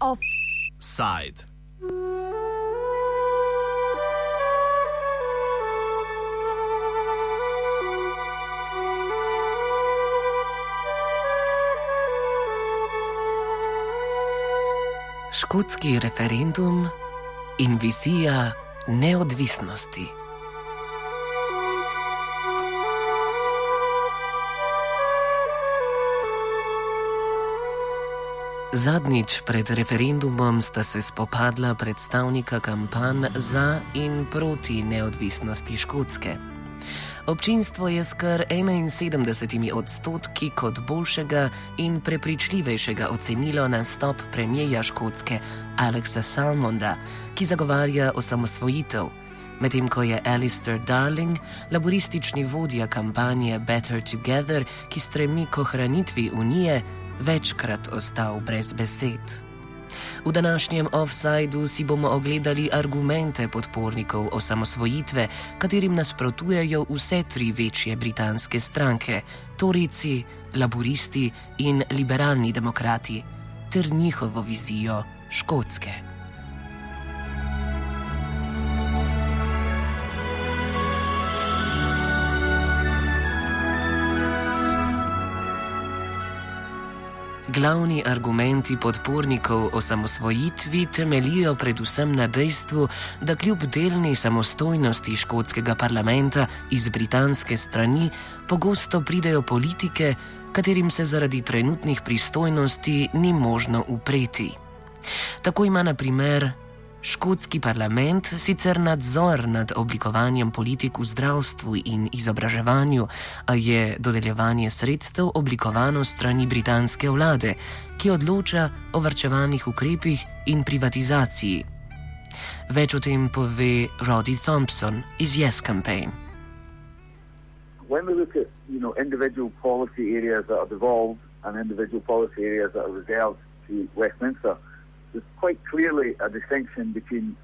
Offside. Škotski referendum in vizija neodvisnosti. Zadnjič pred referendumom sta se spopadla predstavnika kampanj za in proti neodvisnosti Škotske. Občinstvo je s kar 71 odstotki kot boljšega in prepričljivejšega ocenilo nastop premijeja Škotske Alexa Salmonda, ki zagovarja osamosvojitev, medtem ko je Alistair Darling, laboristični vodja kampanje Better Together, ki stremi k ohranitvi unije, večkrat ostal brez besed. V današnjem offsajdu si bomo ogledali argumente podpornikov osamosvojitve, katerim nasprotujejo vse tri večje britanske stranke: Torici, Laburisti in Liberalni demokrati, ter njihovo vizijo Škotske. Glavni argumenti podpornikov osamosvojitvi temelijo predvsem na dejstvu, da kljub delni samostojnosti škotskega parlamenta iz britanske strani pogosto pridejo politike, katerim se zaradi trenutnih pristojnosti ni možno upreti. Tako ima na primer Škotski parlament sicer nadzor nad oblikovanjem politik v zdravstvu in izobraževanju, a je dodeljevanje sredstev oblikovano strani britanske vlade, ki odloča o vrčevalnih ukrepih in privatizaciji. Več o tem pove Roddy Thompson iz Yes Campaign. When we look at you know, individual policy areas that are devolved and individual policy areas that are reserved to Westminster, there's quite clearly a distinction between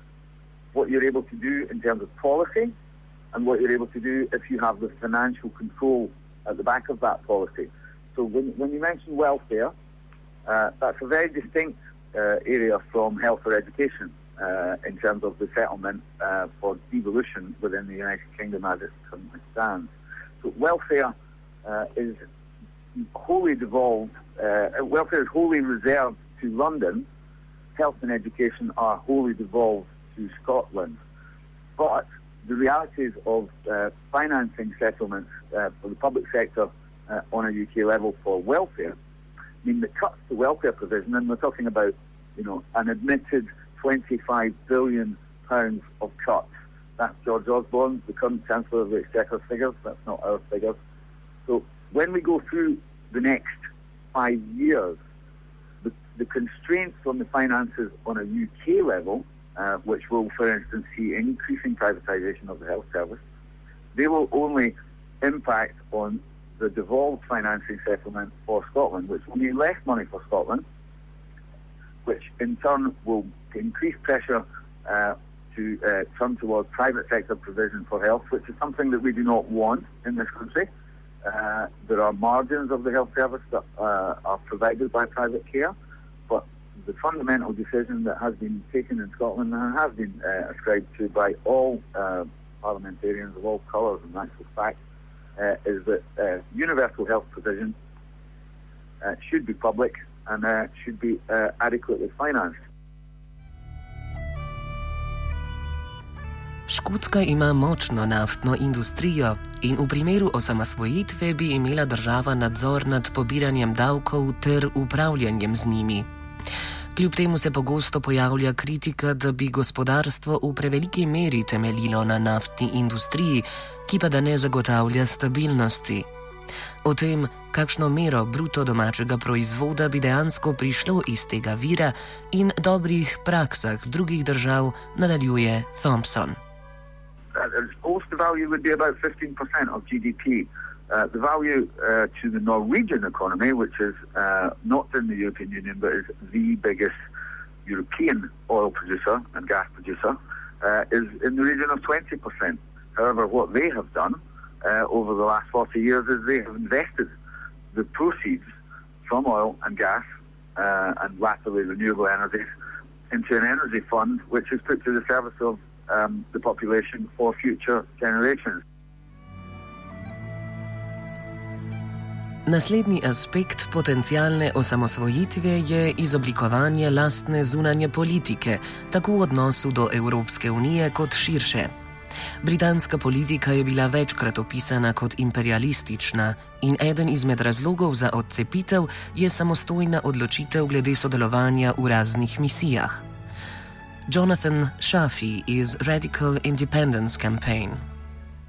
what you're able to do in terms of policy and what you're able to do if you have the financial control at the back of that policy. So when, when you mention welfare, uh, that's a very distinct uh, area from health or education uh, in terms of the settlement uh, for devolution within the United Kingdom as it currently stands. So welfare uh, is wholly devolved, uh, welfare is wholly reserved to London health and education are wholly devolved to Scotland. But the realities of uh, financing settlements uh, for the public sector uh, on a UK level for welfare mean the cuts to welfare provision, and we're talking about, you know, an admitted 25 billion pounds of cuts. That's George Osborne, the current Chancellor of the Exchequer figures. That's not our figures. So when we go through the next five years, the constraints on the finances on a UK level, uh, which will, for instance, see increasing privatisation of the health service, they will only impact on the devolved financing settlement for Scotland, which will mean less money for Scotland, which in turn will increase pressure uh, to uh, turn towards private sector provision for health, which is something that we do not want in this country. Uh, there are margins of the health service that uh, are provided by private care the fundamental decision that has been taken in Scotland and has been uh, ascribed to by all uh, parliamentarians of all colours and actual fact uh, is that uh, universal health provision uh, should be public and uh, should be adequately financed. Škotska ima močno naftno industrijo in v primeru osamosvojitve bi imela država nadzor nad pobiranjem davkov ter upravljanjem z njimi. Kljub temu se pogosto pojavlja kritika, da bi gospodarstvo v preveliki meri temeljilo na naftni industriji, ki pa da ne zagotavlja stabilnosti. O tem, kakšno mero bruto domačega proizvoda bi dejansko prišlo iz tega vira in dobrih praksah drugih držav, nadaljuje Thompson. Uh, Uh, the value uh, to the Norwegian economy, which is uh, not in the European Union but is the biggest European oil producer and gas producer, uh, is in the region of 20%. However, what they have done uh, over the last 40 years is they have invested the proceeds from oil and gas and latterly renewable energies into an energy fund which is put to the service of um, the population for future generations. Naslednji aspekt potencijalne osamosvojitve je izoblikovanje lastne zunanje politike, tako v odnosu do Evropske unije kot širše. Britanska politika je bila večkrat opisana kot imperialistična in eden izmed razlogov za odcepitev je samostojna odločitev glede sodelovanja v raznih misijah. Jonathan Shafi iz Radical Independence Campaign.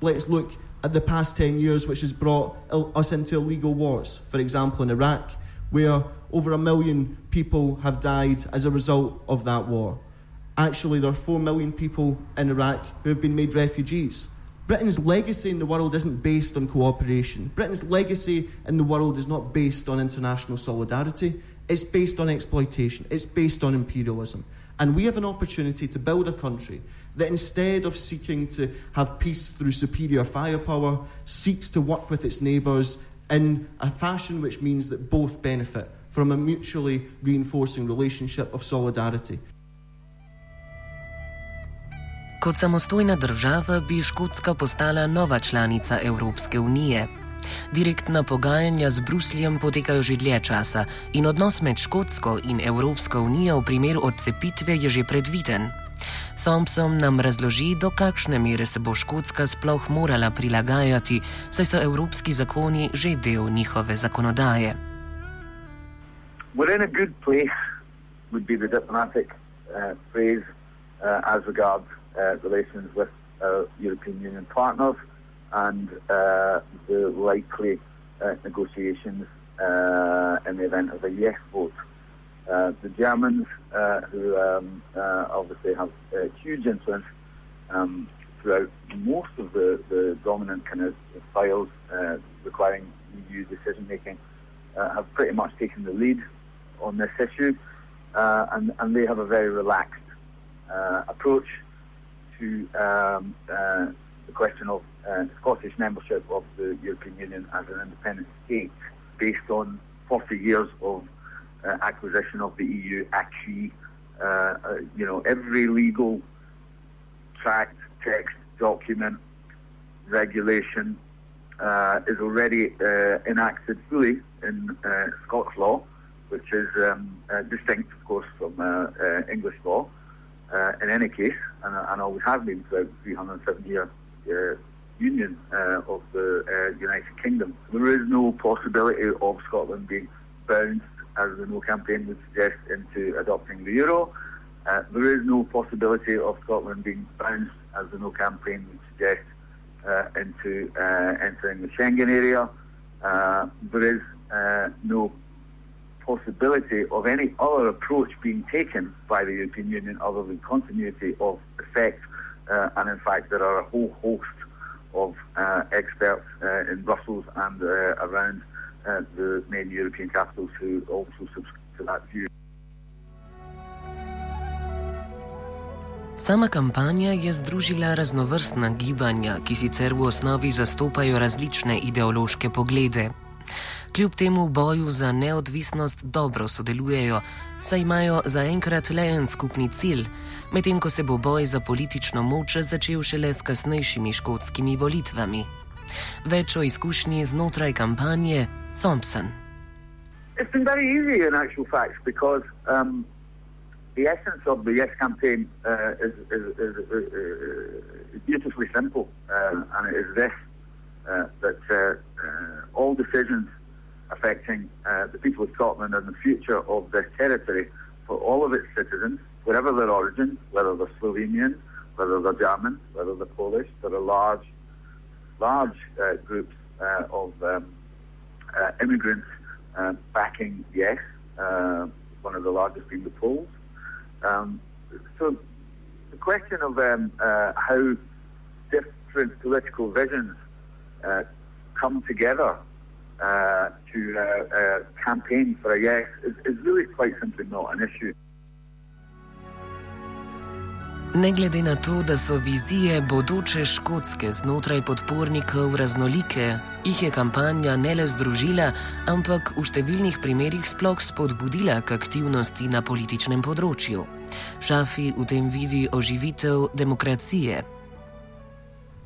Let's look the past 10 years, which has brought us into illegal wars. For example, in Iraq, where over a million people have died as a result of that war. Actually, there are 4 million people in Iraq who have been made refugees. Britain's legacy in the world isn't based on cooperation. Britain's legacy in the world is not based on international solidarity. It's based on exploitation. It's based on imperialism. And we have an opportunity to build a country that instead of seeking to have peace through superior firepower, seeks to work with its neighbours in a fashion which means that both benefit from a mutually reinforcing relationship of solidarity. Kot samostojna država bi Škotska postala nova članica Evropske unije. Direktna pogajanja z Brusljem potekajo že dlje časa in odnos med Škotsko in Evropsko unijo v primeru odcepitve je že predviden. Thompson nam razloži, do kakšne mere se bo Škotska sploh morala prilagajati, saj so evropski zakoni že del njihove zakonodaje. We're in a good place, would be the diplomatic uh, phrase uh, as regards uh, relations with our European Union partners and uh, the likely uh, negotiations uh, in the event of a yes vote. Uh, the Germans, uh, who um, uh, obviously have huge influence um, throughout most of the, the dominant kind of files requiring EU decision making, have pretty much taken the lead on this issue, and, and they have a very relaxed approach to um, the question of uh, Scottish membership of the European Union as an independent state based on 40 years of uh, acquisition of the EU acquis. Uh, uh, you know, every legal tract, text, document, regulation uh, is already uh, enacted fully in Scots law, which is um, distinct, of course, from English law. in any case, and, and, always have been throughout the 307 year union of the United Kingdom. There is no possibility of Scotland being bound as the No campaign would suggest, into adopting the euro. Uh, there is no possibility of Scotland being bounced, as the No campaign would suggest, uh, into uh, entering the Schengen area. Uh, there is uh, no possibility of any other approach being taken by the European Union other than continuity of effect. Uh, and in fact, there are a whole host of experts in Brussels and around uh, the main European capitals who also subscribe to that view. Sama kampanja je združila raznovrstna gibanja, ki sicer v osnovi zastopajo različne ideološke poglede. Kljub temu v boju za neodvisnost dobro sodelujejo, saj imajo zaenkrat le en skupni cilj, medtem ko se bo boj za politično moč začel šele s kasnejšimi škotskimi volitvami. Več o izkušnji znotraj kampanje Thompson. It's been very easy in actual fact because um, the essence of the Yes campaign uh, is, is, is, is, beautifully simple, uh, and it is this that uh, uh, all decisions affecting uh, the people of Scotland and the future of this territory for all of its citizens, whatever their origin, whether they're Slovenian, whether they're German, whether they're Polish, there are large, large groups of um, uh, immigrants uh, backing yes, uh, one of the largest being the Poles. Um, so the question of um, how different political visions come together uh, to uh, uh, campaign for a yes is, is, really quite simply not an issue. Ne glede na to, da so vizije bodoče škotske znotraj podpornikov raznolike, jih je kampanja ne le združila, ampak v številnih primerjih sploh spodbudila k aktivnosti na političnem področju. Šafi v tem vidi oživitev demokracije.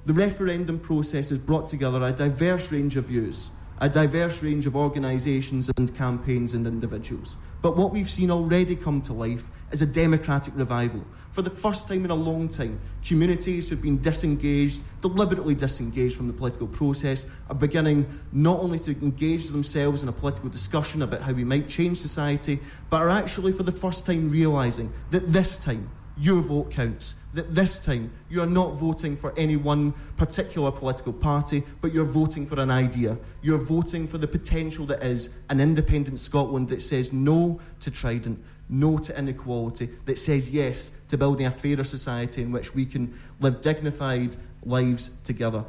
The referendum process has brought together a diverse range of views. a diverse range of organisations and campaigns and individuals. But what we've seen already come to life is a democratic revival. For the first time in a long time, communities who've been disengaged, deliberately disengaged from the political process, are beginning not only to engage themselves in a political discussion about how we might change society, but are actually for the first time realising that this time, your vote counts. That this time you are not voting for any one particular political party, but you're voting for an idea. You're voting for the potential that is an independent Scotland that says no to Trident, no to inequality, that says yes to building a fairer society in which we can live dignified lives together.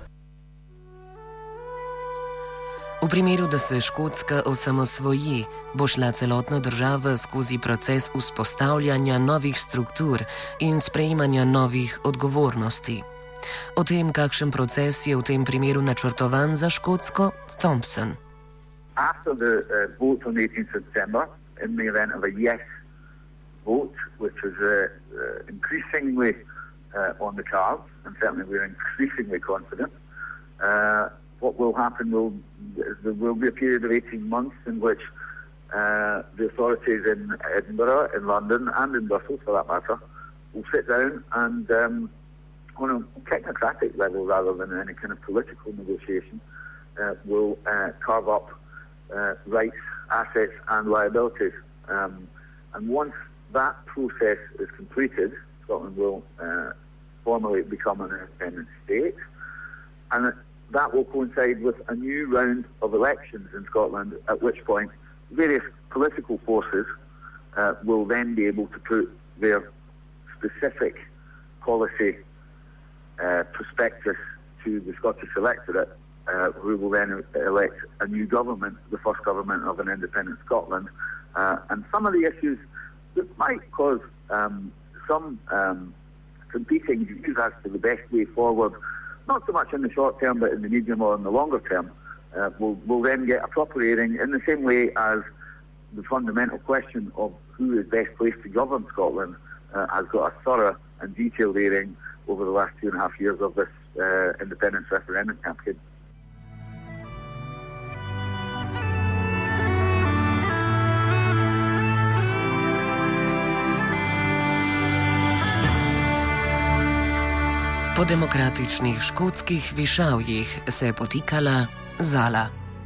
V primeru, da se Škotska osamosvoji, bo šla celotna država skozi proces vzpostavljanja novih struktur in sprejemanja novih odgovornosti. O tem, kakšen proces je v tem primeru načrtovan za Škotsko, Thompson. After the uh, vote on 18th September, in the event of a yes vote, which is uh, uh, increasingly uh, on the cards, and certainly we're increasingly confident, uh, what will happen will there will be a period of 18 months in which uh, the authorities in Edinburgh, in London, and in Brussels, for that matter, will sit down and, um, on a technocratic level rather than any kind of political negotiation, uh, will uh, carve up uh, rights, assets, and liabilities. Um, and once that process is completed, Scotland will uh, formally become an independent state. And that will coincide with a new round of elections in Scotland, at which point various political forces uh, will then be able to put their specific policy uh, prospectus to the Scottish electorate, uh, who will then elect a new government, the first government of an independent Scotland. Uh, and some of the issues that might cause um, some um, competing views as to the best way forward not so much in the short term, but in the medium or in the longer term, uh, will will then get a proper hearing in the same way as the fundamental question of who is best placed to govern Scotland uh, has got a thorough and detailed hearing over the last two and a half years of this uh, independence referendum campaign. Po demokratičnih škotskih višavjih se je potikala Zala.